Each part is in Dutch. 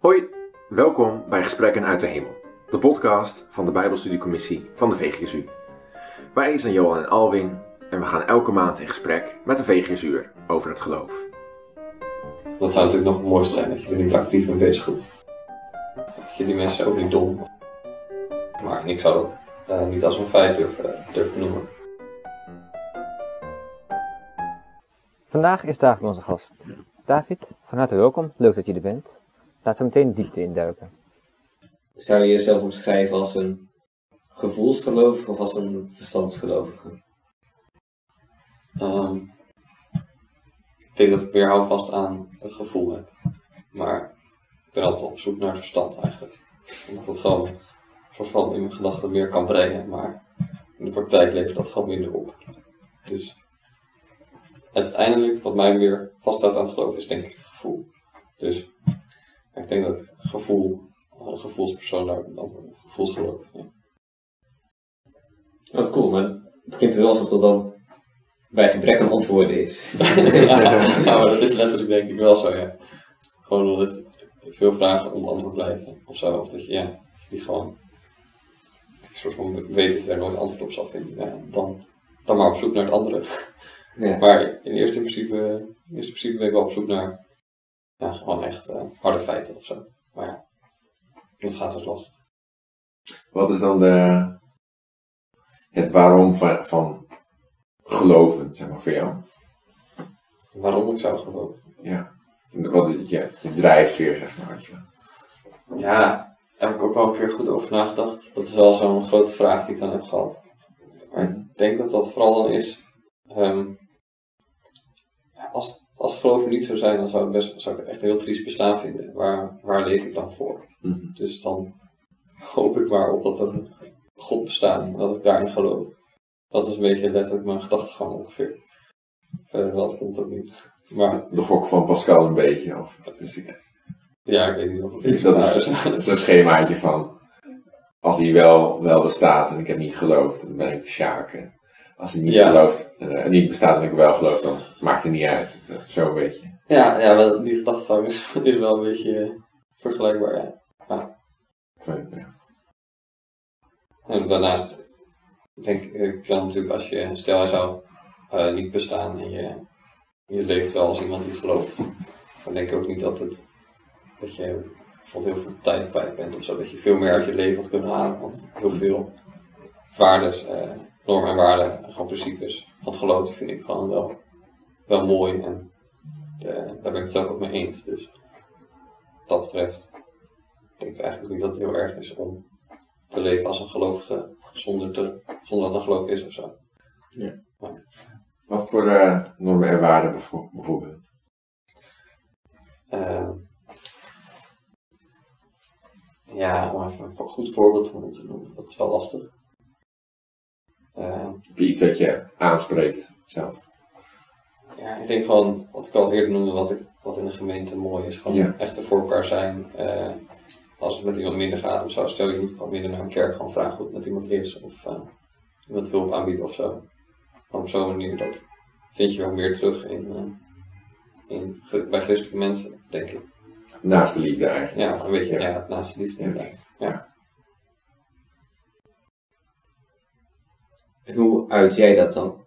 Hoi, welkom bij Gesprekken uit de Hemel, de podcast van de Bijbelstudiecommissie van de VGSU. Wij zijn Johan en Alwin en we gaan elke maand in gesprek met de VGSU'er over het geloof. Dat zou natuurlijk nog het mooiste zijn, dat je er niet actief mee bezig bent. Dat je die mensen ook niet dom. Maar ik zou dat eh, niet als een feit durven, durven noemen. Vandaag is David onze gast. David, van harte welkom. Leuk dat je er bent. Laten we meteen diepte induiken. Zou je jezelf omschrijven als een gevoelsgelovige of als een verstandsgelovige? Ehm, ik denk dat ik weer houvast aan het gevoel heb. Maar ik ben altijd op zoek naar het verstand eigenlijk. Omdat dat gewoon een soort van in mijn gedachten meer kan brengen. Maar in de praktijk levert dat gewoon minder op. Dus uiteindelijk, wat mij weer vasthoudt aan het geloof, is denk ik het gevoel. Dus ik denk dat gevoel, een gevoelspersoon daar gevoelsgeloof. Ja. Wat cool, maar het klinkt wel alsof dat dan bij gebrek aan antwoorden is. ja, maar dat is letterlijk denk ik wel zo, ja. Gewoon omdat het veel vragen onbeantwoord blijven of zo. Of dat je, ja, die gewoon een soort van weet dat je daar nooit antwoord op zal vinden. Ja, dan, dan maar op zoek naar het andere. Ja. Maar in eerste principe, in eerste principe ben ik wel op zoek naar ja, gewoon echt eh, harde feiten of zo. Maar ja, dat gaat dus lastig. Wat is dan de, het waarom van, van geloven, zeg maar, voor jou? Waarom ik zou geloven? Ja. Wat is je, je drijfveer, zeg maar. weet je? Ja, daar heb ik ook wel een keer goed over nagedacht. Dat is wel zo'n grote vraag die ik dan heb gehad. Maar ik denk dat dat vooral dan is. ehm, als, als het geloven niet zou zijn, dan zou, het best, zou ik het echt een heel triest bestaan vinden. Waar, waar leef ik dan voor? Mhm. Dus dan hoop ik maar op dat er een God bestaat en dat ik daarin geloof. Dat is een beetje letterlijk mijn gedachtegang ongeveer. Verder wat komt ook niet. Maar De gok van Pascal een beetje, of wat wist ik. ja, ik weet niet of het is. Dat is zo'n schemaatje van, als hij wel, wel bestaat en ik heb niet geloofd, dan ben ik de Sjaak. Als hij niet Ja. gelooft, en niet bestaat en ik wel geloof, dan maakt het niet uit. Zo een beetje. Ja, ja wel, die gedachtegang is, is wel een beetje eh, vergelijkbaar, ja. Van, ja. En daarnaast denk ik, kan natuurlijk als je, stel je zou eh, niet bestaan en je, je leeft wel als iemand die gelooft, dan denk ik ook niet dat het, dat je bijvoorbeeld heel veel tijd kwijt bent of zo, dat je veel meer uit je leven had kunnen halen, want heel veel waardes, eh, normen en waarden, en gewoon principes van het geloof, die vind ik gewoon wel, wel mooi en eh, daar ben ik het ook mee eens, dus wat dat betreft denk ik eigenlijk niet dat het heel erg is om te leven als een gelovige zonder, te, zonder dat een geloof is of zo. Wat voor eh, normen en waarden bijvo- bijvoorbeeld? Eh, ja, om even een goed voorbeeld van te noemen, dat is wel lastig. Eh, Heb je iets dat je aanspreekt zelf? ja, ik denk gewoon, wat ik al eerder noemde, wat, ik, wat in de gemeente mooi is, gewoon Ja. echt er voor elkaar zijn. Eh, als het met iemand minder gaat of zo, stel je moet gewoon minder naar een kerk, gewoon vragen hoe het met iemand is. Of eh, iemand hulp aanbieden of zo. Op zo'n manier, dat vind je wel meer terug in, eh, in, bij christelijke mensen, denk ik. Naast de liefde eigenlijk. Ja, een beetje Ja. naast de liefde. Ja. En hoe uit jij dat dan?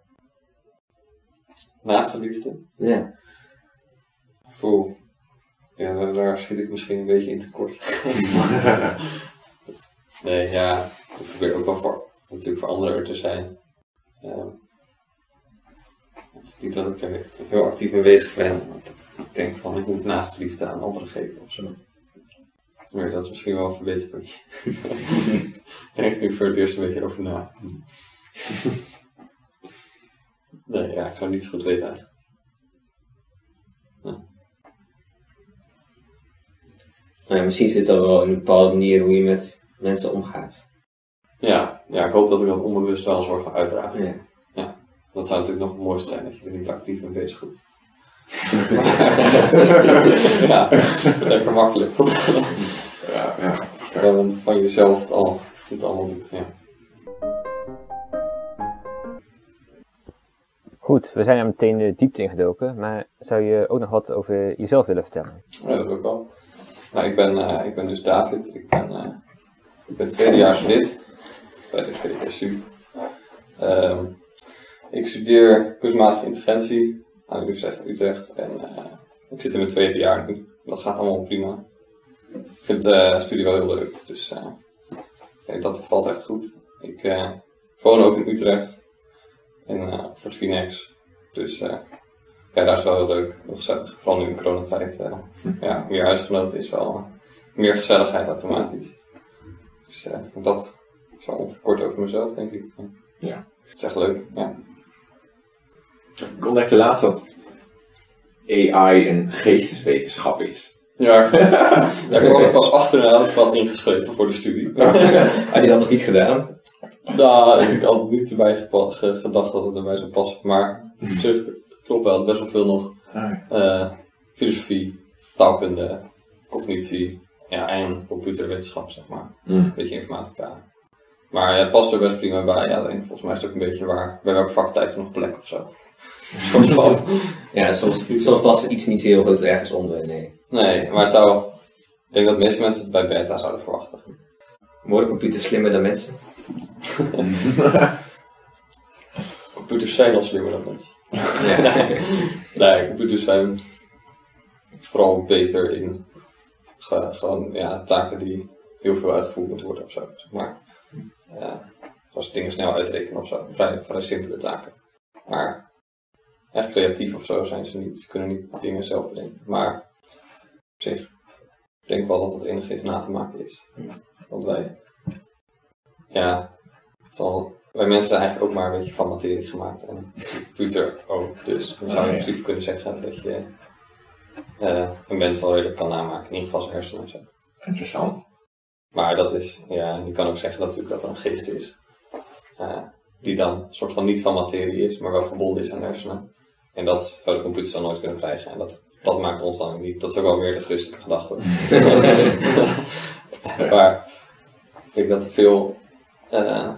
Naast de liefde. Ja. Voel. Ja, daar- schiet ik misschien een beetje in tekort. nee, ja. Ik probeer ook wel voor, natuurlijk voor anderen er te zijn. Het is niet dat ik er heel actief mee bezig ben. Ik denk van, ik moet naast de liefde aan anderen geven of zo. Maar dat is misschien wel een verbeterpuntje. Daar denk ik nu voor het eerst een beetje over na. nee, ja, ik zou niet goed weten eigenlijk. Nou ja, misschien zit dat wel in een bepaalde manier hoe je met mensen omgaat. Ja, ja, ik hoop dat ik dat onbewust wel een soort van uitdraag. Ja. Dat zou natuurlijk nog het mooiste zijn, dat je er niet actief mee bezig bent. ja, lekker makkelijk. Ja, ja. Van, van jezelf het, al, het allemaal doet. Ja. Goed, we zijn er meteen de diepte ingedoken, maar zou je ook nog wat over jezelf willen vertellen? Ja, dat ook wel. Nou, ik ben, eh, ik ben dus David. Ik ben, eh ik ben tweedejaars lid bij de VSU. Ehm, ik studeer kunstmatige interventie aan de Universiteit van Utrecht. En eh, ik zit in mijn tweede jaar nu. Dat gaat allemaal prima. Ik vind de studie wel heel leuk. Dus dat bevalt echt goed. Ik woon ook in Utrecht. In eh Fort Finex. Dus eh, ja, daar is wel heel leuk. Heel gezellig. Vooral nu in coronatijd. eh ja, meer huisgenoten is wel eh, meer gezelligheid automatisch. Dus eh, dat is wel kort over mezelf, denk ik. Ja. Het is echt leuk, ja. Ik ontdekte laatst dat AI een geesteswetenschap is. Ja, daar kwam ik pas achter en had ik wat ingeschreven voor de studie. Had je dat nog niet gedaan? Nou, ik had niet erbij gedacht dat het erbij zou passen. Maar op zich klopt wel, best wel veel nog eh, filosofie, taalkunde, cognitie ja, en computerwetenschap, zeg maar. Mm. Een beetje informatica. Maar ja, het past er best prima bij. Ja, alleen volgens mij is het ook een beetje waar, bij welke vaktijd nog plek of zo. Ja, soms, soms past iets niet heel goed ergens onder, nee. Nee, maar het zou. Ik denk dat de meeste mensen het bij beta zouden verwachten. Worden computers slimmer dan mensen? Computers zijn al slimmer dan mensen. Nee, computers zijn vooral beter in ge- gewoon ja, taken die heel veel uitgevoerd moeten worden of zo. Zeg maar. Ja, zoals dingen snel uitrekenen of zo. Vrij, vrij simpele taken. Maar echt creatief of zo zijn ze niet. Ze kunnen niet dingen zelf bedenken. Maar op zich, ik denk wel dat het enigszins na te maken is. Want wij, ja, al- wij mensen zijn eigenlijk ook maar een beetje van materie gemaakt. En de computer ook. Dus we zouden in ja. principe kunnen zeggen dat je eh, een mens wel redelijk kan namaken. In ieder geval zijn hersenen en zo. Interessant. Maar dat is, ja, je kan ook zeggen dat, natuurlijk dat er een geest is. eh, die dan een soort van niet van materie is, maar wel verbonden is aan hersenen. En dat zou de computers dan nooit kunnen krijgen. En dat, dat maakt ons dan niet. Dat is ook wel meer de christelijke gedachte. maar ik denk dat er veel eh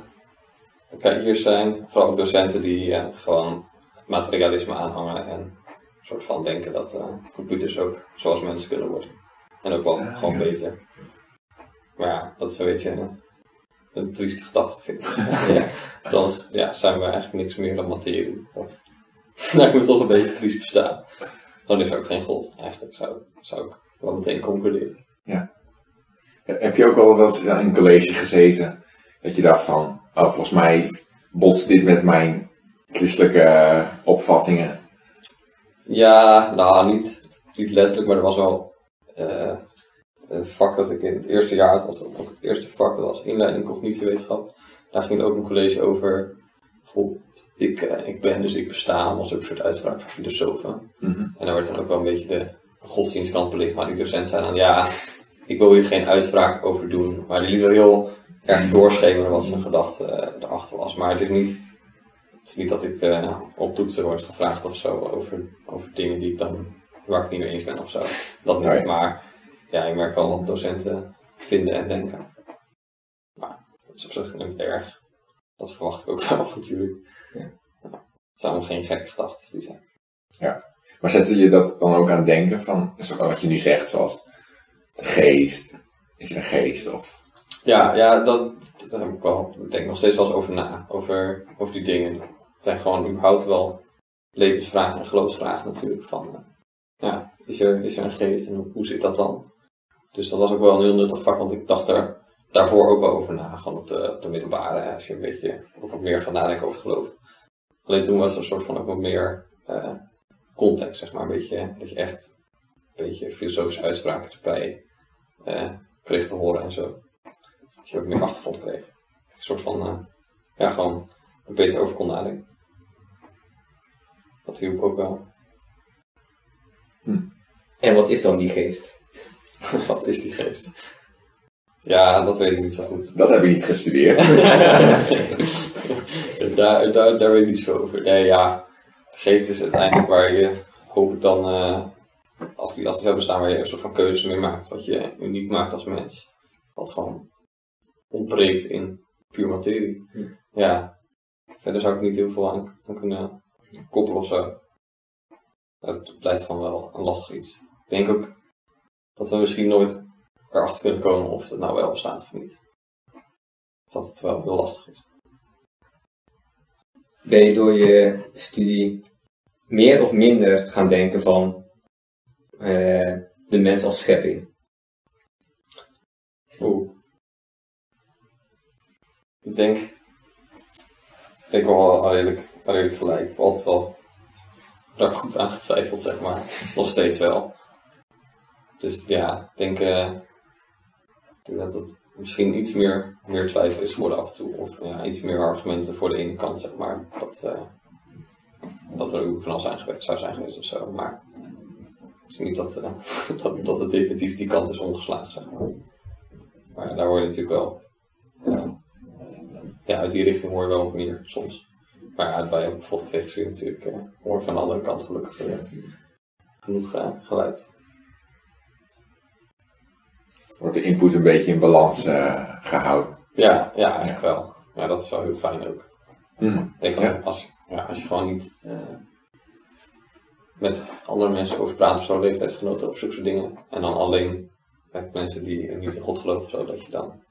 KI'ers zijn, vooral ook docenten die eh, gewoon materialisme aanhangen en een soort van denken dat eh, computers ook zoals mensen kunnen worden. En ook wel Ja, gewoon ja. beter. Maar ja, dat is een beetje een, een trieste gedachte, vind ik. Ja. Dan ja, zijn we eigenlijk niks meer dan materie. Dat lijkt me toch een beetje triest bestaan. Dan is er ook geen God, eigenlijk, zou, zou ik wel meteen concluderen. Heb je ook al wel eens in een college gezeten dat je dacht van, oh, volgens mij botst dit met mijn christelijke eh, opvattingen? Ja, nou, niet, niet letterlijk, maar er was wel eh, een vak dat ik in het eerste jaar had, was dat ook het eerste vak, dat was inleiding cognitiewetenschap. Daar ging het ook een college over, ik, eh, ik ben dus ik bestaan, was ook een soort uitspraak van filosofen. Mhm. En daar werd dan ook wel een beetje de godsdienstkant belicht, maar die docent zei dan, ja, ik wil hier geen uitspraak over doen. Maar die liet wel heel erg doorschemeren wat zijn gedachte eh, erachter was. Maar het is niet, het is niet dat ik eh, op toetsen word gevraagd of zo over, over dingen die ik dan, waar ik het niet mee eens ben of zo. Dat niet, maar ja, ik merk wel wat docenten vinden en denken. Maar dat is op zich niet erg. Dat verwacht ik ook wel natuurlijk. Ja. Ja. Het zijn allemaal geen gekke gedachten die zijn. Maar zette je dat dan ook aan denken van, wat je nu zegt, zoals geest, is een geest of... Ja, ja dat, dat heb ik wel. Ik denk nog steeds wel eens over na. Over, over die dingen. Het zijn gewoon überhaupt wel levensvragen en geloofsvragen natuurlijk. Van, eh, ja, is er, is er een geest en hoe, zit dat dan? Dus dat was ook wel een heel nuttig vak, want ik dacht er daarvoor ook wel over na. Gewoon op de, op de middelbare, als je een beetje ook wat meer gaat nadenken over geloof. Alleen toen was er een soort van ook wat meer eh, context, zeg maar. Een beetje, dat je echt een beetje filosofische uitspraken erbij eh, kreeg te horen en zo dat je ook meer achtergrond kreeg. Een soort van, eh, ja, gewoon er beter over kon nadenken. Dat hielp ook wel. En wat is dan die geest? Wat is die geest? Ja, dat weet ik niet zo goed. Dat heb je niet gestudeerd. daar, daar, daar weet ik niet zo over. Nee, ja. Geest is uiteindelijk waar je, hoop ik dan, eh, als, die, als die zou bestaan, waar je een soort van keuzes mee maakt. Wat je uniek maakt als mens. Wat gewoon ontbreekt in puur materie. Hm. Ja. Verder zou ik niet heel veel aan, aan kunnen koppelen of zo. Het blijft gewoon wel een lastig iets. Ik denk ook dat we misschien nooit erachter kunnen komen of het nou wel bestaat of niet. Dat het wel heel lastig is. Ben je door je studie meer of minder gaan denken van eh, de mens als schepping? Oeh. Ik denk, ik denk wel redelijk, redelijk gelijk. Ik altijd wel daar goed aan getwijfeld, zeg maar. Nog steeds wel. Dus ja, ik denk, ik denk dat het misschien iets meer, meer twijfel is geworden af en toe. Of ja, iets meer argumenten voor de ene kant, zeg maar. Dat, eh, dat er een knal zijn geweest, zou zijn geweest of zo. Maar is niet dat, eh, dat, dat het definitief die kant is omgeslagen, zeg maar. Maar daar hoor je natuurlijk wel. Ja, ja, uit die richting hoor je wel wat meer soms. Maar ja, bij bijvoorbeeld VGC natuurlijk eh, hoor van de andere kant gelukkig genoeg eh, geluid. Wordt de input een beetje in balans eh, gehouden. Ja, ja, eigenlijk wel. Ja, dat is wel heel fijn ook. Mhm. Ik denk Ja. als, als, ja, als je gewoon niet eh, met andere mensen over praat of zo, leeftijdsgenoten over zulke soort dingen. En dan alleen met mensen die niet in God geloven of zo, dat je dan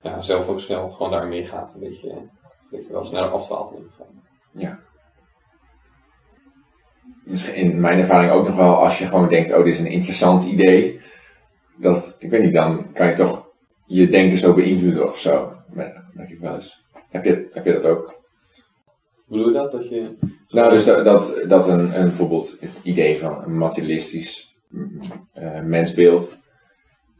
ja, zelf ook snel gewoon daar meegaat. Een beetje, een beetje wel sneller afdwaalt in ieder geval. Misschien in mijn ervaring ook nog wel als je gewoon denkt, oh dit is een interessant idee. Dat, ik weet niet, dan kan je toch je denken zo beïnvloeden of zo. Merk ik wel eens. Heb je, heb je dat ook? Bedoel je dat? Dat je... Nou, dus dat, dat, dat een, een bijvoorbeeld het idee van een materialistisch eh, mensbeeld.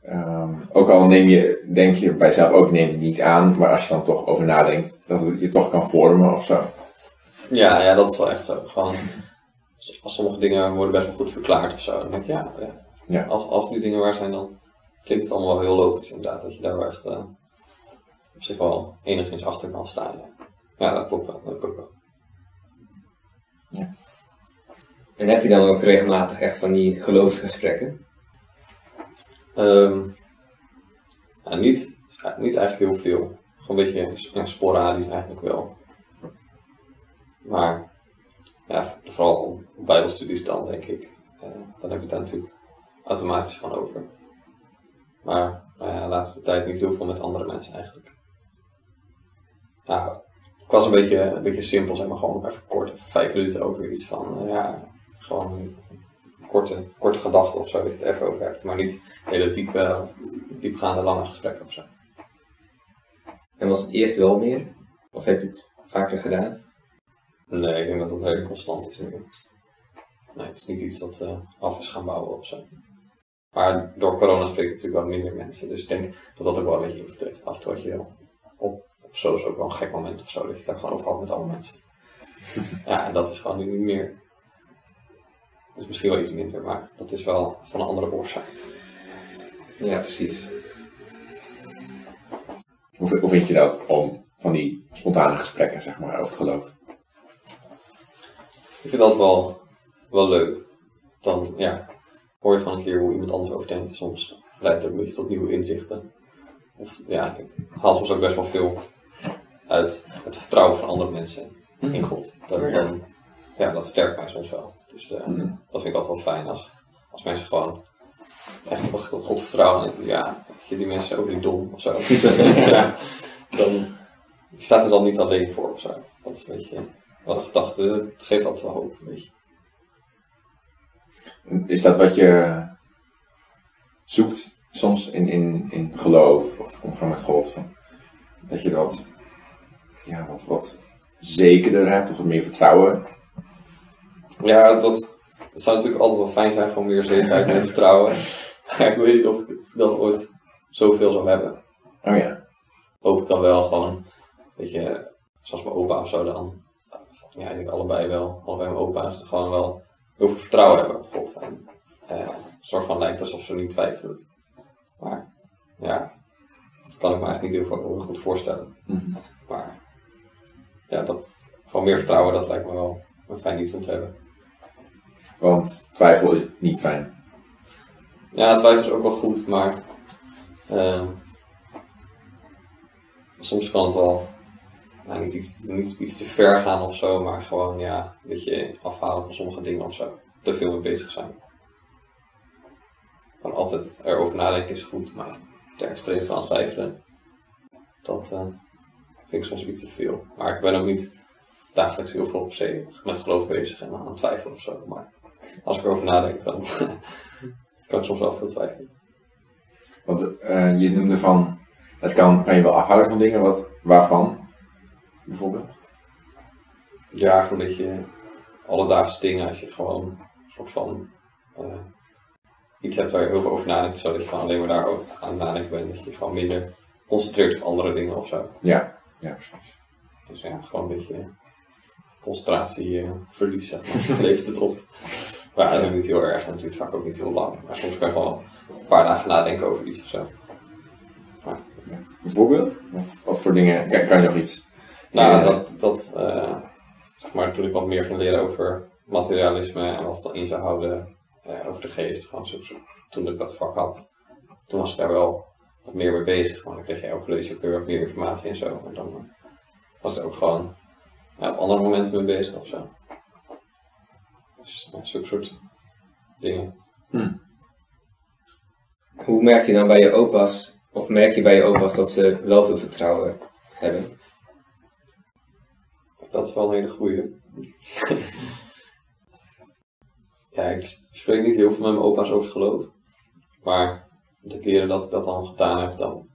ehm, ook al neem je, denk je bij jezelf ook, neem het niet aan, maar als je dan toch over nadenkt, dat het je toch kan vormen of zo. Ja, ja, dat is wel echt zo. Gewoon, als- sommige dingen worden best wel goed verklaard of zo, dan denk ik, ja, ja. Ja. Als, als die dingen waar zijn, dan klinkt het allemaal wel heel logisch inderdaad. Dat je daar wel echt eh, op zich wel enigszins achter kan staan. Ja, ja dat klopt wel. Dat heb je dan ook regelmatig echt van die geloofsgesprekken? Ehm, niet, niet eigenlijk heel veel. Gewoon een beetje sporadisch eigenlijk wel. Maar ja, vooral bijbelstudies dan denk ik. Eh, dan heb je het daar natuurlijk automatisch van over. Maar nou ja, laatste tijd niet heel veel met andere mensen eigenlijk. Ja, ik was een beetje, een beetje simpel, zeg maar gewoon even kort, vijf minuten over iets van, eh, ja, gewoon een korte, korte gedachte of zo, dat je het even over hebt. Maar niet hele diepe, diepgaande lange gesprekken of zo. En was het eerst wel meer? Of heb je het vaker gedaan? Nee, ik denk dat dat redelijk constant is nu. Nee, het is niet iets dat eh, af is gaan bouwen of zo. Maar door corona spreken natuurlijk wel minder mensen. Dus ik denk dat dat ook wel een beetje invloed. Af en toe had je op, op ook wel een gek moment of zo. Dat je daar gewoon over had met andere mensen. ja, en dat is gewoon nu niet meer. Dus misschien wel iets minder, maar dat is wel van een andere oorzaak. Ja, precies. Hoe, hoe vind je dat om van die spontane gesprekken, zeg maar, over het geloof? Ik vind dat wel, wel leuk. Dan ja, hoor je gewoon een keer hoe iemand anders over denkt. Soms leidt het ook een beetje tot nieuwe inzichten. Of ja, ik haal soms ook best wel veel uit het vertrouwen van andere mensen in God. Dan, dan, ja, dat sterkt mij soms wel. Dus eh, dat vind ik altijd wel fijn als, als mensen gewoon echt op op God vertrouwen. En ja, je, die mensen ook niet dom of zo. ja, dan je staat er dan niet alleen voor of zo. Dat is een beetje gedachte. Dus het geeft altijd wel hoop, weet je. Is dat wat je zoekt soms in, in, in geloof of omgang met God? Van, dat je dat ja, wat, wat zekerder hebt of wat meer vertrouwen? Ja, dat, dat zou natuurlijk altijd wel fijn zijn, gewoon meer zekerheid en vertrouwen. Maar ik weet niet of ik dat ooit zoveel zou hebben. Oh ja. Hoop ik dan wel gewoon, weet je, zoals mijn opa of zo dan. Ja, ik denk allebei wel, allebei mijn opa's, gewoon wel heel veel vertrouwen hebben op God. En eh, soort van lijkt alsof ze niet twijfelen. Maar ja, dat kan ik me eigenlijk niet heel goed voorstellen. Mhm. Maar ja, dat, gewoon meer vertrouwen, dat lijkt me wel een fijn iets om te hebben. Want twijfel is niet fijn. Ja, twijfel is ook wel goed, maar ehm, soms kan het wel nou, niet, iets, te ver gaan of zo, maar gewoon ja, een beetje afhalen van sommige dingen of zo. Te veel mee bezig zijn. Gewoon altijd erover nadenken is goed, maar ter extreem van twijfelen, dat eh, vind ik soms iets te veel. Maar ik ben ook niet dagelijks heel veel op zee met geloof bezig en aan het twijfelen of zo. Maar als ik erover nadenk, dan kan ik soms wel veel twijfelen. Want eh, je noemde van, het kan, kan je wel afhouden van dingen, wat, waarvan? Bijvoorbeeld? Ja, gewoon een beetje alledaagse dingen. Als je gewoon een soort van eh, iets hebt waar je heel veel over nadenkt, zodat je gewoon alleen maar daar aan nadenken bent. Dat je gewoon minder concentreert op andere dingen of zo. Ja, ja precies. Dus ja, gewoon een beetje concentratie verliezen. Levert het op. Maar dat is ook niet heel erg en het duurt vaak ook niet heel lang. Maar soms kan je gewoon een paar dagen nadenken over iets of zo. Bijvoorbeeld? Wat, wat voor dingen, kan, kan je nog iets? Nou, Ja. dat, dat eh, zeg maar, toen ik wat meer ging leren over materialisme en wat het dan in zou houden eh, over de geest, gewoon zo, zo- toen ik dat vak had, toen was ik daar wel wat meer mee bezig. Want dan kreeg je elke lezerskleur wat meer informatie en zo. En dan was ik ook gewoon ja, op andere momenten mee bezig of zo. Dus zulke soort dingen. Hoe merk je dan bij je opa's, of merk je bij je opa's dat ze wel veel vertrouwen hebben? Dat is wel een hele goeie. ja, ik spreek niet heel veel met mijn opa's over het geloof. Maar de keren dat ik dat dan gedaan heb, dan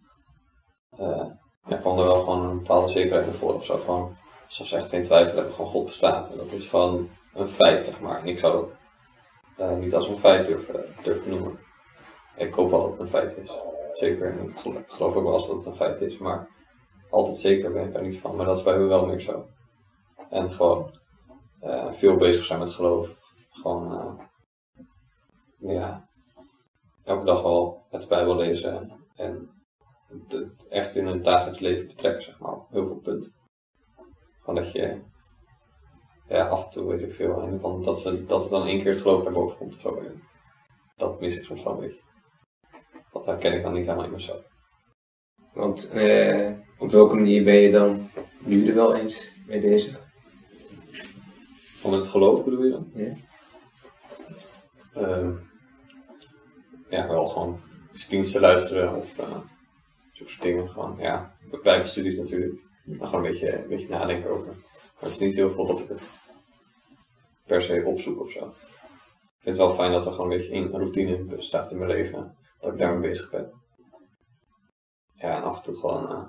eh, ja, kwam er wel gewoon een bepaalde zekerheid naar voren. Of zo. Gewoon, zoals ze echt geen twijfel hebben, gewoon God bestaat. En dat is gewoon een feit, zeg maar. En ik zou dat eh, niet als een feit durven, noemen. Ik hoop wel dat het een feit is. Zeker. En ik gelo- geloof ook wel eens dat het een feit is. Maar altijd zeker ben ik daar niet van. Maar dat is bij me wel meer zo. En gewoon eh, veel bezig zijn met geloof. Gewoon, eh, ja, elke dag wel het Bijbel lezen en het, echt in het dagelijks leven betrekken, zeg maar, heel veel punten. Gewoon dat je, ja, af en toe weet ik veel, en van dat, ze, dat het dan één keer het geloof naar boven komt dat mis ik soms wel een beetje. Dat herken ik dan niet helemaal in mezelf. Want eh, op welke manier ben je dan nu er wel eens mee bezig? Van het geloof bedoel je dan? Ja. Ehm, ja, wel gewoon diensten luisteren of uh, zo'n soort dingen. Gewoon, ja, bijbelstudies natuurlijk. Maar gewoon een beetje, een beetje nadenken over. Maar het is niet heel veel dat ik het per se opzoek of zo. Ik vind het wel fijn dat er gewoon een beetje een routine bestaat in mijn leven. Dat ik daarmee bezig ben. Ja, en af en toe gewoon uh,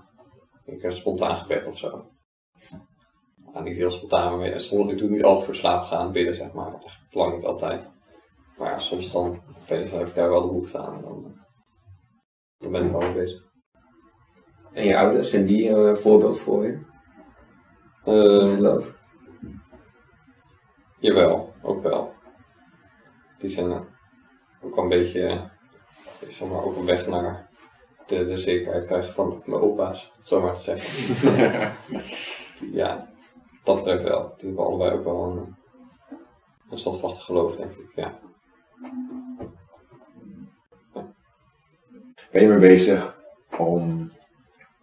een keer spontaan gebed of zo. Niet heel spontaan, maar soms, ik doe niet altijd voor slaap gaan bidden, zeg maar. Echt lang niet altijd. Maar ja, soms dan heb ik daar wel de behoefte aan. Dan, dan ben ik wel bezig. En je ouders, zijn die eh, een voorbeeld voor je? Uh, geloof? jawel, ook wel. Die zijn eh, ook wel een beetje, eh, zeg maar, ook een weg naar de, de zekerheid krijgen van mijn opa's, zo maar te zeggen. ja, dat betreft wel. Die hebben allebei ook wel een, een standvaste geloof, denk ik. Ja. Ben je mee bezig om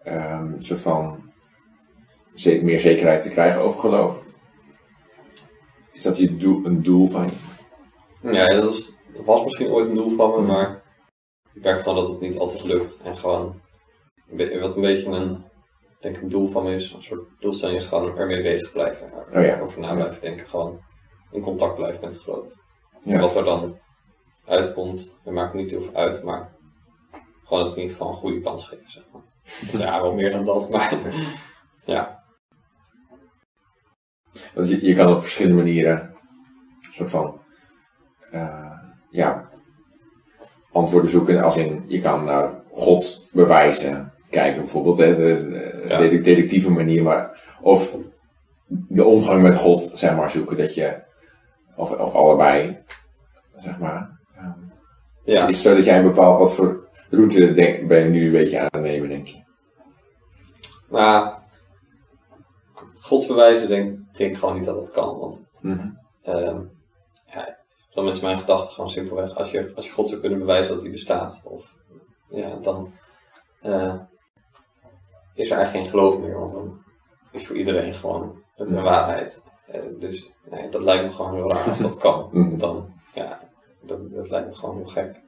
ehm, een soort van meer zekerheid te krijgen over geloof? Is dat je doel, een doel van je? Ja, dat, is, dat was misschien ooit een doel van me, maar ik merk gewoon dat het niet altijd lukt. En gewoon, wat een beetje een, denk een doel van me is, een soort doelstelling is gewoon ermee bezig blijven. Oh ja. Over na blijven denken, gewoon in contact blijven met het geloof. Ja. Wat er dan uitkomt, dat maakt niet heel veel uit, maar gewoon het in ieder geval een goede kans geven, zeg maar. Ja, wel meer dan dat, maar ja. Want je, je kan op verschillende manieren een soort van eh, ja, antwoorden zoeken. Als in, je kan naar Gods bewijzen kijken bijvoorbeeld, hè, de, de Ja. manier. Maar, of de omgang met God, zeg maar, zoeken. Dat je, of, of allebei, zeg maar. Ehm, ja. Is het zo dat jij een bepaald, wat voor route denk, ben je nu een beetje aan het nemen, denk je? Maar godsbewijzen denk, denk ik gewoon niet dat dat kan, want Mhm. Ehm, ja, dan is mijn gedachte gewoon simpelweg, als je, als je God zou kunnen bewijzen dat hij bestaat, of, ja, dan eh, is er eigenlijk geen geloof meer, want dan is voor iedereen gewoon het een waarheid. Eh, dus nee, dat lijkt me gewoon heel raar als dat kan. Mhm. Dan, ja, dat, dat lijkt me gewoon heel gek.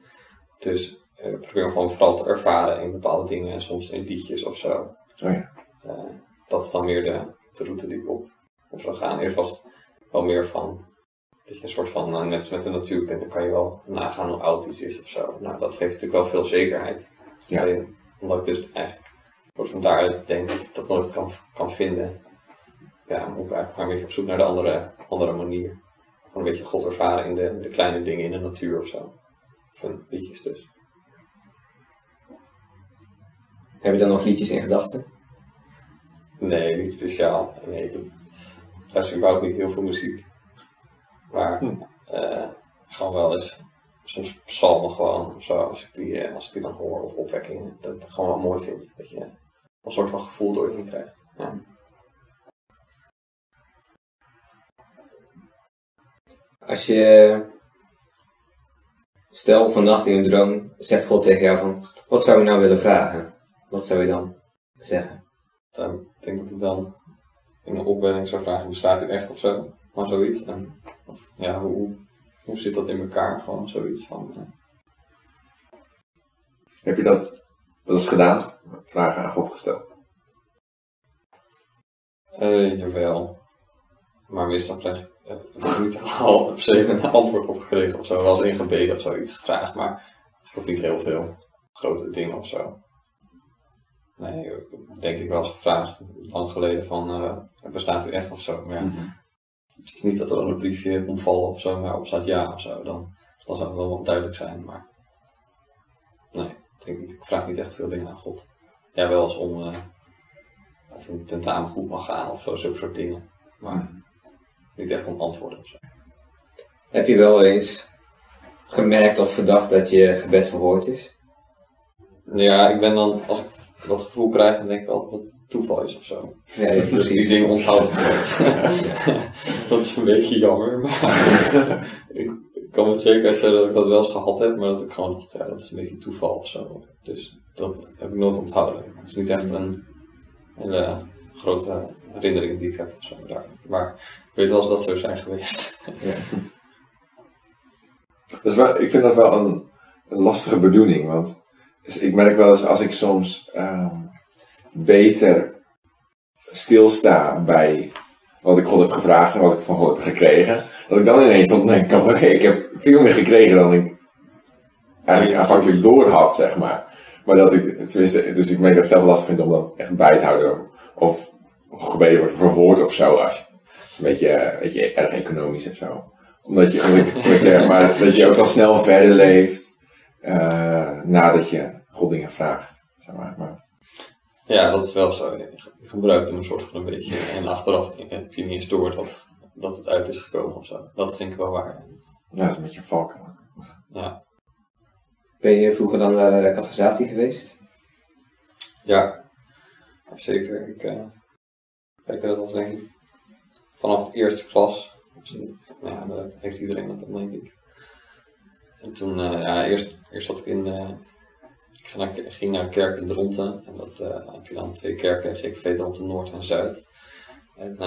Dus probeer hem gewoon vooral te ervaren in bepaalde dingen en soms in liedjes of zo. Oh ja. Eh, dat is dan meer de, de route die ik op, op zou gaan. Eerst was het wel meer van dat je een soort van, nou, net als met de natuur, dan kan je wel nagaan hoe oud iets is of zo. Nou, dat geeft natuurlijk wel veel zekerheid. Ja. Alleen, omdat ik dus eigenlijk soort van daaruit denk dat ik dat nooit kan, kan vinden, ja, moet ik eigenlijk maar een beetje op zoek naar de andere, andere manier. Gewoon een beetje God ervaren in de, de kleine dingen in de natuur of zo. Of in liedjes dus. Heb je dan nog liedjes in gedachten? Nee, niet speciaal. Nee, ik luister überhaupt niet heel veel muziek. Maar Hm. eh, gewoon wel eens soms psalmen gewoon zo, als ik die, eh, als ik die dan hoor, of opwekkingen, dat ik het gewoon wel mooi vind. Dat je een soort van gevoel door je heen krijgt. Ja. Als je, stel vannacht in een droom, zegt God tegen jou van, wat zou je nou willen vragen? Wat zou je dan zeggen? Dan, ik denk dat ik dan in mijn opwelling zou vragen, bestaat u echt of zo? Maar zoiets. En, of, ja, hoe, hoe zit dat in elkaar? Gewoon zoiets van. eh, Heb je dat wel eens gedaan? Vragen aan God gesteld? Eh, jawel. Maar meestal krijg ik eh, heb ik niet al per se een antwoord op gekregen of zo. Wel eens in gebeden of zoiets gevraagd, maar ik heb niet heel veel grote dingen of zo. Nee, denk ik wel eens gevraagd, lang geleden, van eh, bestaat u echt of zo. Maar ja, het is niet dat er dan een briefje komt vallen of zo, maar op staat ja of zo. Dan, dan zou het wel wat duidelijk zijn, maar nee, ik, denk niet, ik vraag niet echt veel dingen aan God. Ja, wel eens om eh, of een tentamen goed mag gaan of zo, zulke soort dingen. Maar niet echt om antwoorden of zo. Heb je wel eens gemerkt of verdacht dat je gebed verhoord is? Ja, ik ben dan, als ik dat gevoel krijg, dan denk ik altijd dat het toeval is of zo. Ja, ja, Dus die precies. dingen onthoud ik nooit. dat is een beetje jammer, maar ik, ik kan met zekerheid zeggen dat ik dat wel eens gehad heb, maar dat ik gewoon dacht, ja, dat is een beetje toeval of zo. Dus dat heb ik nooit onthouden. Het is niet echt een hele grote herinnering die ik heb of zo. Maar ik weet wel eens dat zo zijn geweest. Dat is wel, ik vind dat wel een, een lastige bedoeling, want dus ik merk wel eens als ik soms ehm, beter stilsta bij wat ik God heb gevraagd en wat ik van God heb gekregen, dat ik dan ineens tot denk, oké, ik heb veel meer gekregen dan ik eigenlijk aanvankelijk door had, zeg maar. Maar dat ik, tenminste, dus ik merk dat zelf lastig vind om dat echt bij te houden. Of, gebeden wordt verhoord of zo. Als, je- dat is een beetje, beetje erg economisch of zo. Omdat je, omdat, maar dat je ook al snel verder leeft eh, nadat je God dingen vraagt. Zeg maar. maar Ja, dat is wel zo. Je gebruikt hem een soort van een beetje. En achteraf heb je niet eens door dat, dat het uit is gekomen of zo. Dat vind ik wel waar. ja, dat is een beetje een valkuil. Ja, Ben je vroeger dan naar de catechisatie geweest? ja zeker. Ik, eh, kijk, dat was denk ik vanaf de eerste klas. Dus, nou ja, daar heeft iedereen dat dan, denk ik. En toen, eh, ja, eerst, eerst zat ik in. eh, ik ging naar, ging naar de kerk in Dronten. En dat eh, heb je dan twee kerken, GKV Dronten Noord en Zuid. En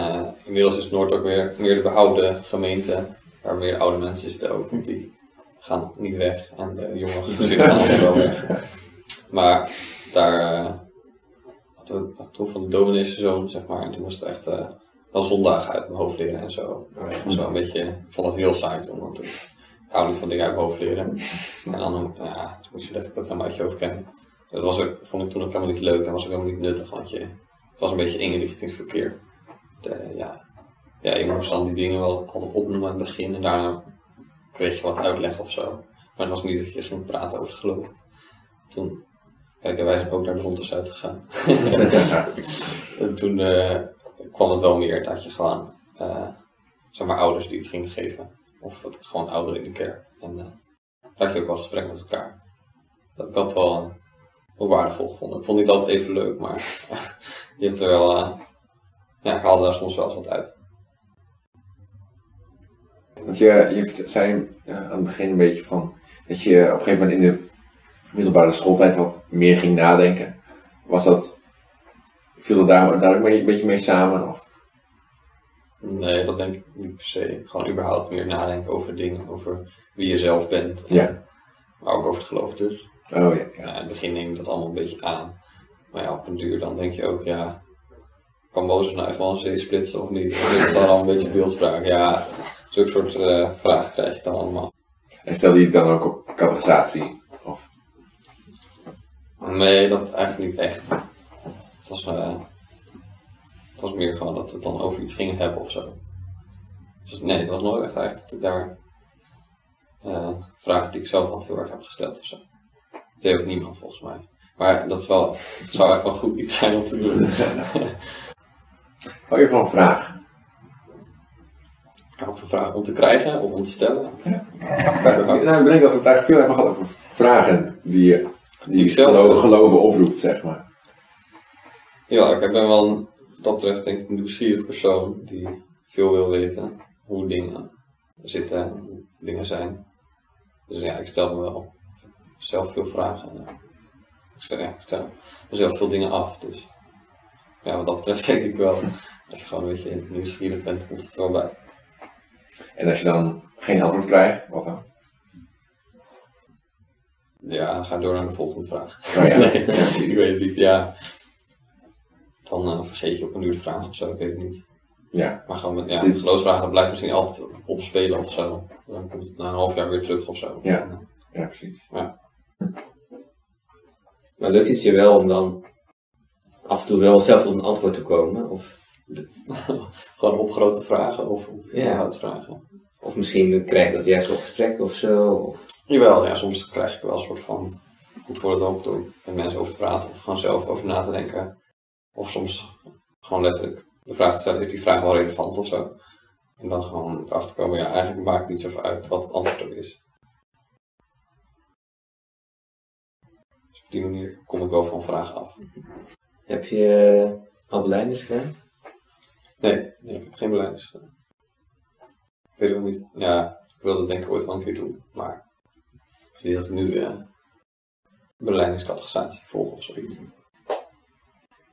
inmiddels is Noord ook weer meer de behouden gemeente. Waar meer oude mensen zitten ook. Die gaan niet weg. En de jonge gezinnen gaan wel weg. Maar daar hadden we toen van de domineeszoon, zeg maar. En toen moest het echt eh, wel zondagen uit mijn hoofd leren en zo. Was wel een beetje, ik vond het heel saai toen, want ik hou niet van dingen uit hoofd leren. En dan ja, toen moest je letterlijk dat helemaal uit je hoofd kennen. Dat was ook, vond ik toen ook helemaal niet leuk en was ook helemaal niet nuttig, want je, het was een beetje inrichtingsverkeer. De, ja, ja, je moest dan die dingen wel altijd opnoemen aan het begin en daarna kreeg je wat uitleg of zo. Maar het was niet dat je ging praten over het geloof. Toen, kijk, en wij zijn ook naar de Rondes uitgegaan. En toen eh, kwam het wel meer dat je gewoon, eh, zeg maar, ouders die het gingen geven. Of het, gewoon ouderen in de kerk. En eh daar had je ook wel gesprek met elkaar. Dat ik altijd wel, eh, waardevol gevonden. Ik vond het niet altijd even leuk, maar je hebt er wel, eh, ja, ik haalde daar soms wel eens wat uit. Want je, je zei eh, aan het begin een beetje van dat je op een gegeven moment in de middelbare schooltijd wat meer ging nadenken. Was dat, viel dat daar, daar ook een beetje mee samen? Of? Nee, dat denk ik niet per se. Gewoon überhaupt meer nadenken over dingen, over wie je zelf bent. Ja. Maar ook over het geloof dus. Oh ja, ja. In het begin neem je dat allemaal een beetje aan. Maar ja, op een duur dan denk je ook, ja, kan Mozes nou echt wel een zee splitsen of niet? Of is het dan al een beetje beeldspraak? Ja, zulke soort eh, vragen krijg je dan allemaal. En stel die dan ook op categorisatie? Of, Nee, dat eigenlijk niet echt. Het was, het was meer gewoon dat we het dan over iets gingen hebben of zo. Dus nee, het was nooit echt eigenlijk dat ik daar eh, vragen die ik zelf altijd heel erg heb gesteld of zo. Dat deed ook niemand volgens mij. Maar dat wel, zou echt wel goed iets zijn om te doen. hou je van vragen? Of een vraag om te krijgen of om te stellen. Nou, ik denk dat we het eigenlijk veel hebben gehad over vragen die je die ik zelf geloven, geloven oproept, zeg maar. Ja, ik ben wel een, dat betreft denk ik een nieuwsgierig persoon die veel wil weten hoe dingen zitten, hoe dingen zijn. Dus ja, ik stel me wel zelf veel vragen. Ik stel, ja, ik stel mezelf veel dingen af. Dus ja, wat dat betreft denk ik wel, als je gewoon een beetje nieuwsgierig bent, komt het er wel bij. En als je dan geen antwoord krijgt, wat dan? Ja, ga door naar de volgende vraag. Oh ja. nee, ik weet het niet. Ja, dan eh, vergeet je op een uur de vraag of zo, ik weet het niet. Ja, Maar gewoon met, ja, Dit- met geloofsvragen, dat blijft misschien altijd opspelen of zo. Dan komt het na een half jaar weer terug of zo. Ja. ja precies. Maar lukt het je wel om dan af en toe wel zelf tot een antwoord te komen? Of, Gewoon op grote vragen of op Ja. inhoudsvragen. of misschien krijg je dat juist op gesprek of zo? Of, Jawel, ja, soms krijg ik wel een soort van antwoorden op door met mensen over te praten of gewoon zelf over na te denken. Of soms gewoon letterlijk de vraag te stellen, is die vraag wel relevant of zo? En dan gewoon erachter komen, ja, eigenlijk maakt het niet zoveel uit wat het antwoord ook is. Dus op die manier kom ik wel van vragen af. heb je uh, al beleidnis gedaan? Nee, nee, ik heb geen beleidnis gedaan. Ik weet ook niet. Ja, ik wilde denk ik ooit wel een keer doen, maar het is niet dat ik nu eh beleidingscategorisatie volg of zoiets.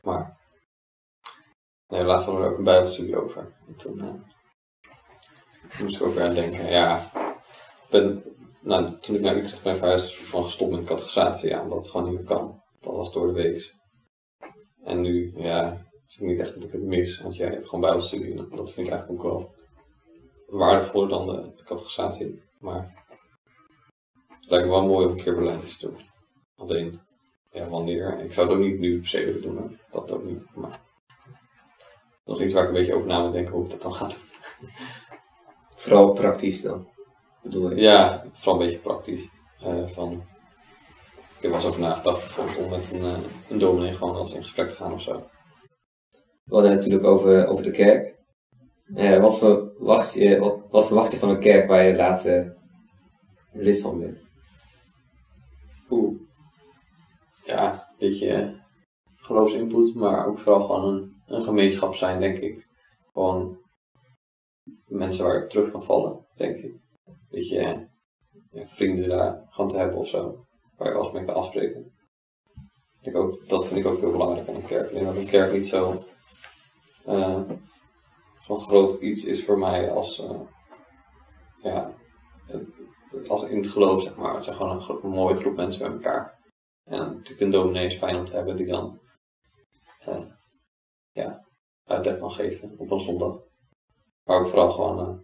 Maar, nee, laatst hadden we ook een bijbelstudie over. En toen eh, moest ik ook weer aan denken, ja, ben, nou, toen ik naar Utrecht ben verhuisd, is ik van gestopt met categorisatie, omdat het gewoon niet meer kan. Dat was door de week. En nu, ja, het is niet echt dat ik het mis, want jij hebt gewoon bijbelstudie. En dat vind ik eigenlijk ook wel waardevoller dan de, de categorisatie. Maar het lijkt me wel mooi om een keer beleidings te doen. Alleen, ja, wanneer? Ik zou het ook niet nu per se willen doen, dat ook niet. Maar nog iets waar ik een beetje over na moet denken hoe ik dat dan ga doen. Vooral praktisch dan, bedoel ik. Ja, vooral een beetje praktisch. Eh, van, ik heb wel eens over nagedacht bijvoorbeeld om met een, een dominee gewoon als in gesprek te gaan of zo. We hadden natuurlijk over, over de kerk. Eh, wat, verwacht je, wat, wat verwacht je van een kerk waar je later lid van bent? Oeh. Ja, een beetje geloofsinput, maar ook vooral gewoon een, een gemeenschap zijn, denk ik. Gewoon mensen waar ik terug kan vallen, denk ik. Eh, ja, vrienden daar gewoon te hebben of zo, waar je eens mee kan afspreken. Ik ook, dat vind ik ook heel belangrijk aan een kerk. Ik denk dat een kerk niet zo eh, zo'n groot iets is voor mij als, eh, ja, als in het geloof, zeg maar. Het zijn gewoon een, een mooie groep mensen bij elkaar. En natuurlijk een dominee is fijn om te hebben die dan ja, uitleg kan geven op een zondag. Maar ook vooral gewoon eh,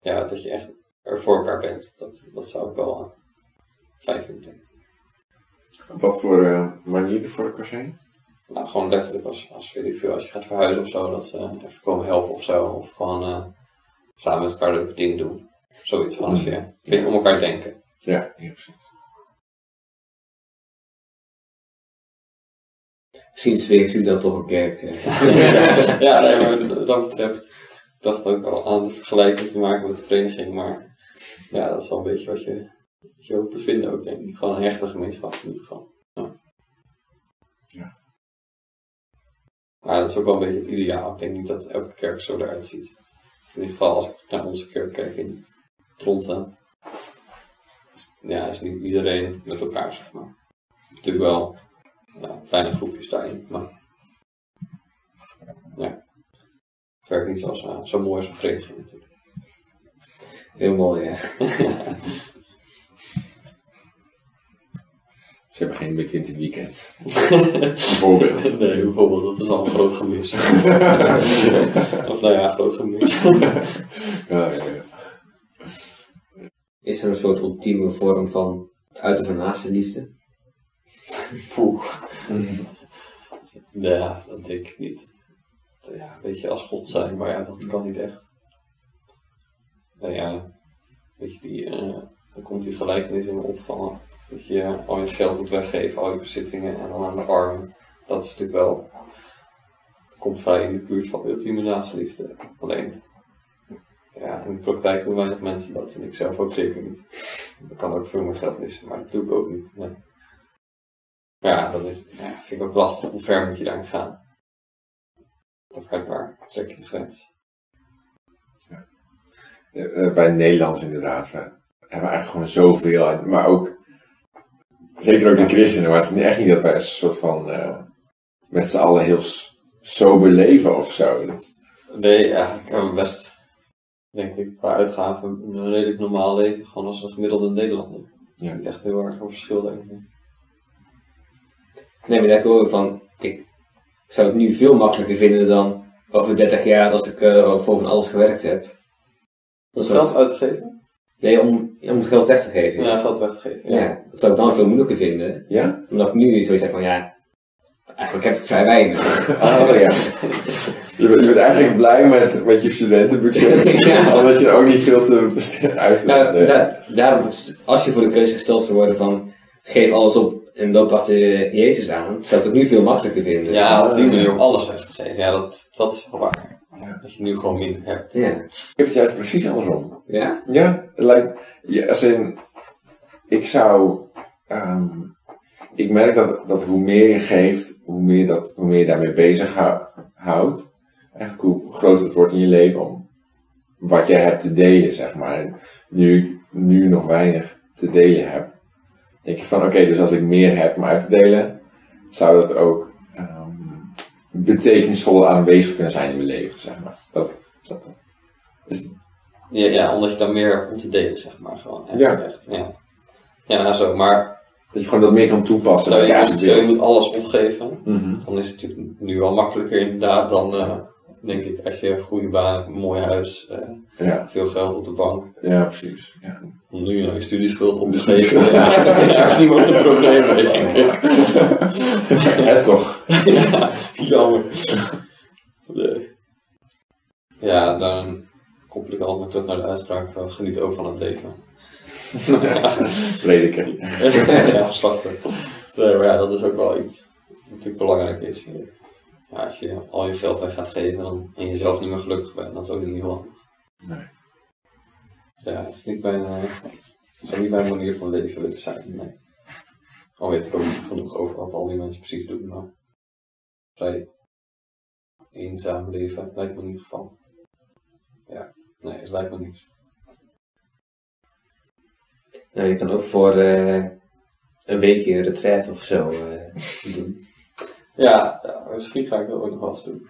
ja, dat je echt er voor elkaar bent. Dat, dat zou ik wel eh, fijn vinden. Op wat voor eh, manier voor elkaar zijn? Nou, gewoon letterlijk als, als, weet ik veel, als je gaat verhuizen of zo, dat ze even komen helpen of zo. Of gewoon samen met elkaar leuke dingen doen. Zoiets van als je een beetje om elkaar denken. Ja, ja precies. Misschien zweert u dan toch een kerk. ja, nee, maar wat dat betreft, ik dacht ook al aan de vergelijking te maken met de vereniging, maar ja, dat is wel een beetje wat je, wat je hoopt te vinden ook, denk ik. Gewoon een hechte gemeenschap in ieder geval. Ja. Ja. Maar dat is ook wel een beetje het ideaal. Ik denk niet dat elke kerk zo eruit ziet. In ieder geval als ik naar onze kerk kijk in Tronten, ja, is niet iedereen met elkaar, zeg maar. Natuurlijk wel ja, kleine groepjes daarin, maar ja. Het werkt niet zoals, eh, zo mooi als een vereniging natuurlijk. Heel mooi, ja. Ze hebben geen midwinter weekend. Bijvoorbeeld. Nee, bijvoorbeeld, dat is al een groot gemis. of nou ja, groot gemis. Ja, ja, ja. Is er een soort ultieme vorm van het uiten van naaste liefde? Poeh. Ja, dat denk ik niet. Ja, een beetje als God zijn, maar ja, dat kan niet echt. Nou ja, weet je, die, eh, dan komt die gelijkenis in me op van dat je al je geld moet weggeven, al je bezittingen en dan aan de armen. Dat is natuurlijk wel, komt vrij in de buurt van ultieme naastenliefde. Alleen, ja, in de praktijk doen weinig mensen dat en ik zelf ook zeker niet. Ik kan ook veel meer geld missen, maar dat doe ik ook niet. Ja, dat is, ja, vind ik ook lastig. Hoe ver moet je daarin gaan? Of uit waar je de grens? Eh, Bij Nederlands inderdaad. We hebben eigenlijk gewoon zoveel. Maar ook, zeker ook de christenen. Maar het is niet- echt niet dat wij een soort van eh, met z'n allen heel sober leven of zo. Dat, Nee, eigenlijk hebben we best, denk ik, qua uitgaven een redelijk normaal leven. Gewoon als een gemiddelde Nederlander. Het is Ja. niet echt heel erg een verschil, denk ik. Nee, maar daar hoor ik van, ik zou het nu veel makkelijker vinden dan over 30 jaar als ik eh, voor van alles gewerkt heb. Dat Geld te geven? Nee, om, om het geld weg te geven. Ja, geld weg te geven. Ja. Ja. dat zou ik dan veel moeilijker vinden. ja? Omdat ik nu zoiets heb van, ja, eigenlijk heb ik vrij weinig. Oh ja. Je bent, je bent eigenlijk blij met, met je studentenbudget. Ja. Omdat je er ook niet veel te besteden uit Nou, nee. da- daarom, is- als je voor de keuze gesteld zou worden van, geef alles op en loop achter Jezus aan, zou ik het nu veel makkelijker vinden. Ja, op die manier om alles weg te geven. Ja, dat, dat is wel waar. Ja. Dat je nu gewoon minder hebt. Ja. Ik heb het juist precies andersom. Ja? Ja, het lijkt, ja, als in, ik zou, ehm, ik merk dat, dat hoe meer je geeft, hoe meer, dat, hoe meer je daarmee bezig hou- houdt. Eigenlijk hoe groter het wordt in je leven om wat jij hebt te delen, zeg maar. Nu ik nu nog weinig te delen heb, denk je van oké, dus als ik meer heb om uit te delen, zou dat ook ehm betekenisvol aanwezig kunnen zijn in mijn leven, zeg maar. Dat, dat, dus Ja, ja, omdat je dan meer hebt om te delen, zeg maar. Gewoon. Echt, Ja. Echt, ja. ja, zo. Maar dat je gewoon dat meer kan toepassen. stel je, je moet, je moet alles opgeven. Mhm. dan is het natuurlijk nu wel makkelijker inderdaad dan, eh, denk ik, als je een goede baan een mooi huis, eh, Ja, veel geld op de bank. ja, precies. Ja. Om nu nog je studieschuld op te geven, ja, niemand een probleem mee, denk ik. Het toch? ja, jammer. Nee. Ja, dan koppel ik altijd maar terug naar de uitspraak van geniet ook van het leven. Prediker. ja, slachten. Nee, maar ja, dat is ook wel iets wat natuurlijk belangrijk is. Ja, als je al je geld weg gaat geven dan, en jezelf niet meer gelukkig bent, dat is ook niet heel handig. Nee. Ja, het is niet mijn, eh, zou niet mijn manier van leven willen zijn. Nee. Al weet ik ook niet genoeg over wat al die mensen precies doen, maar vrij eenzaam leven lijkt me in ieder geval. Ja, nee, het lijkt me niet. Nou, je kan ook voor eh, een weekje een retreat of zo eh, doen. Ja, ja, misschien ga ik dat ook nog wel eens doen.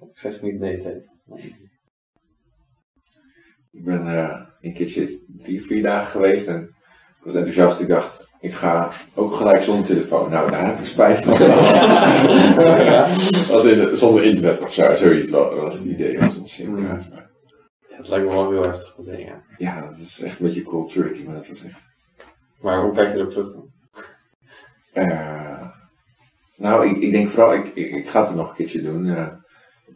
Ik zeg niet nee tegen. Ik ben eh, een keertje drie, vier dagen geweest en ik was enthousiast. Ik dacht, ik ga ook gelijk zonder telefoon. Nou, daar heb ik spijt van. Als in, zonder internet of zo, zoiets wel, was het idee. Was simkaart. Maar Ja, het lijkt me wel heel heftig dat ding, ja. dat is echt een beetje cold turkey, maar dat was echt... Maar hoe kijk je erop terug dan? Eh, nou, ik, ik denk vooral, ik, ik, ik ga het nog een keertje doen. eh,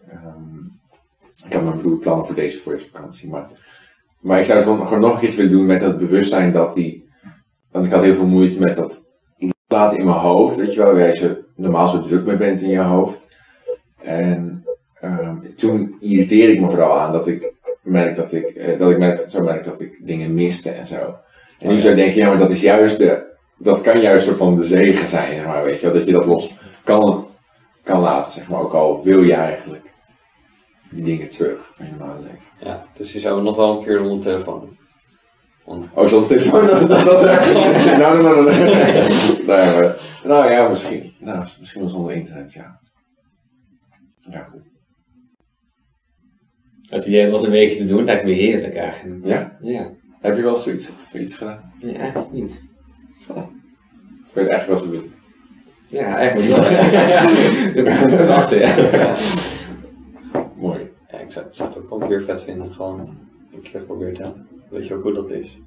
ehm, ik heb mijn broer plannen voor deze voorjaarsvakantie, maar, maar ik zou het gewoon nog een keertje willen doen met dat bewustzijn dat die, want ik had heel veel moeite met dat laten in mijn hoofd, weet je wel, waar je normaal zo druk mee bent in je hoofd. En ehm, toen irriteerde ik me vooral aan dat ik merk dat ik, eh, dat ik merk, zo merk dat ik dingen miste en zo. En nu Oh, zou ik denken, ja, maar dat is juist de, dat kan juist soort van de zegen zijn, zeg maar, weet je wel. Dat je dat los kan, kan laten, zeg maar. Ook al wil je eigenlijk die dingen terug in je normale leven. Ja, dus je zou nog wel een keer onder de telefoon doen. Want, Oh, zonder telefoon? Dat, dat, dat, nou, nou, nou, nou. Nee, maar, nou ja, misschien. Nou, misschien wel zonder internet, ja. Ja, goed. Het idee om dat een weekje te doen, lijkt me heerlijk eigenlijk. Ja? Ja. Heb je wel zoiets, zoiets gedaan? Nee, eigenlijk niet. Het werd eigenlijk wel zo willen. Ja, eigenlijk wel. Dat moet ik achter, ja. Ja, Mooi. ja ik zou, zou het ook wel een keer vet vinden. Gewoon een keer geprobeerd hebben. Weet je ook hoe dat is?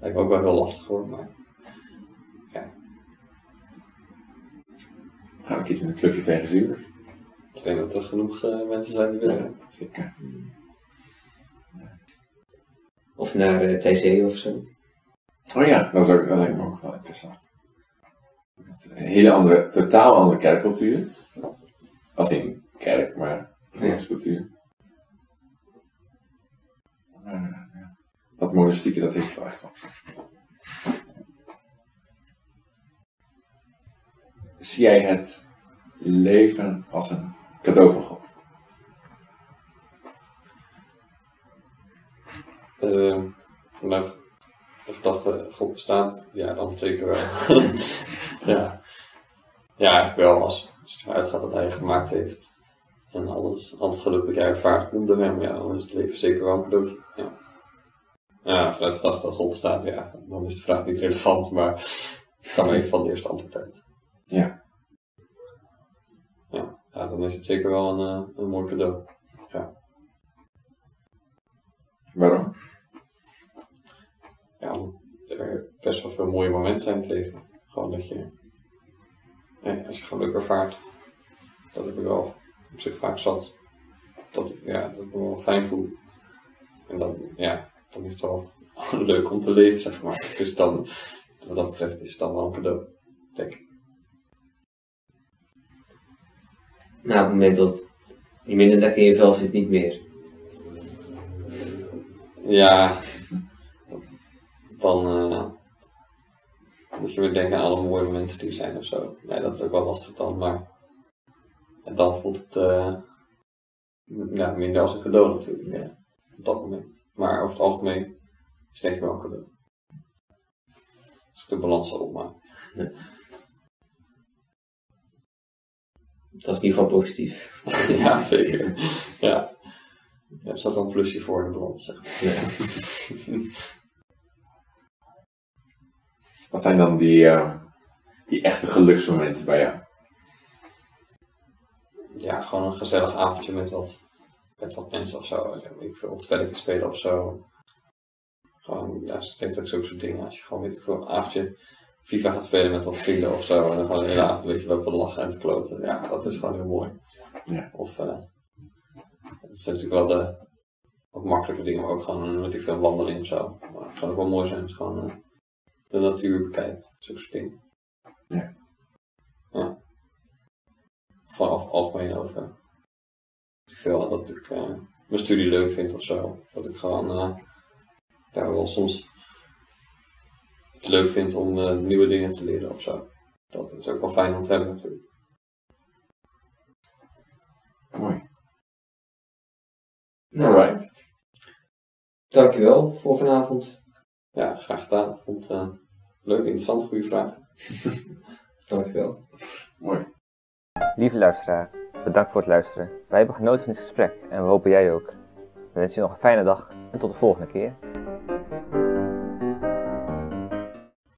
Lijkt me ook wel heel lastig hoor, maar Gaan we een keertje in een clubje vegezuur. ik denk dat er genoeg eh, mensen zijn die willen. zeker. Of naar eh, TC of zo. Oh ja, dat, is ook, dat lijkt me ook wel interessant. Een hele andere, totaal andere kerkcultuur. Als in kerk, maar eh, ja. Dat monastieke, dat heeft wel echt wat. Zie jij het leven als een cadeau van God? Vanuit de gedachte God bestaat, ja, dan zeker wel. ja. ja, eigenlijk wel. Als, als ervan uitgaat dat hij je gemaakt heeft en alles, al het geluk dat jij ervaart komt door hem, ja, dan is het leven zeker wel een cadeautje. Ja. ja, vanuit de gedachte dat God bestaat, ja, dan is de vraag niet relevant, maar ik maar even van de eerste antwoord uit. Ja. Ja, ja dan is het zeker wel een, eh, een mooi cadeau. Best wel veel mooie momenten zijn in het leven. Gewoon dat je, ja, als je geluk ervaart, dat heb ik wel op zich vaak zat. Dat ik, ja, dat ik me wel fijn voel. En dan, ja, dan is het wel leuk om te leven, zeg maar. Dus dan, wat dat betreft, is het dan wel een cadeau, denk ik. Maar op het moment dat je minder lekker in je vel zit, niet meer. Ja, dan eh, moet je weer denken aan alle mooie momenten die er zijn of zo. Nee, dat is ook wel lastig dan, maar en dan voelt het eh, ja, minder als een cadeau natuurlijk, ja, op dat moment. Maar over het algemeen is het denk ik wel een cadeau. Als ik de balans zal opmaken. Dat is in ieder geval positief. ja, zeker. Ja. ja, er staat wel een plusje voor in de balans, zeg maar. Ja. Wat zijn dan die, eh, die echte geluksmomenten bij jou? ja, gewoon een gezellig avondje met wat, met wat mensen of zo. Ik veel wat spelletjes spelen of zo. Gewoon, ja, ik denk dat ik zo'n soort dingen. Als je gewoon, weet ik veel, een avondje FIFA gaat spelen met wat vrienden of zo. En dan gewoon de hele avond een beetje lopen lachen en te kloten. Ja, dat is gewoon heel mooi. Ja. Of, eh dat zijn natuurlijk wel de wat makkelijke dingen, maar ook gewoon een, weet ik veel, wandeling of zo. Maar het kan ook wel mooi zijn. Gewoon eh, de natuur bekijken, zo'n soort dingen. Ja. Ja. Over het algemeen over. Dat ik veel dat ik eh, mijn studie leuk vind of zo. Dat ik gewoon eh, daar wel soms het leuk vind om eh, nieuwe dingen te leren of zo. Dat is ook wel fijn om te hebben natuurlijk. Mooi. Nou, Alright. dankjewel voor vanavond. Ja, graag gedaan. Vond het eh, leuk, interessant, goede vraag. Dankjewel. Mooi. Lieve luisteraar, bedankt voor het luisteren. Wij hebben genoten van dit gesprek en we hopen jij ook. We wensen je nog een fijne dag en tot de volgende keer.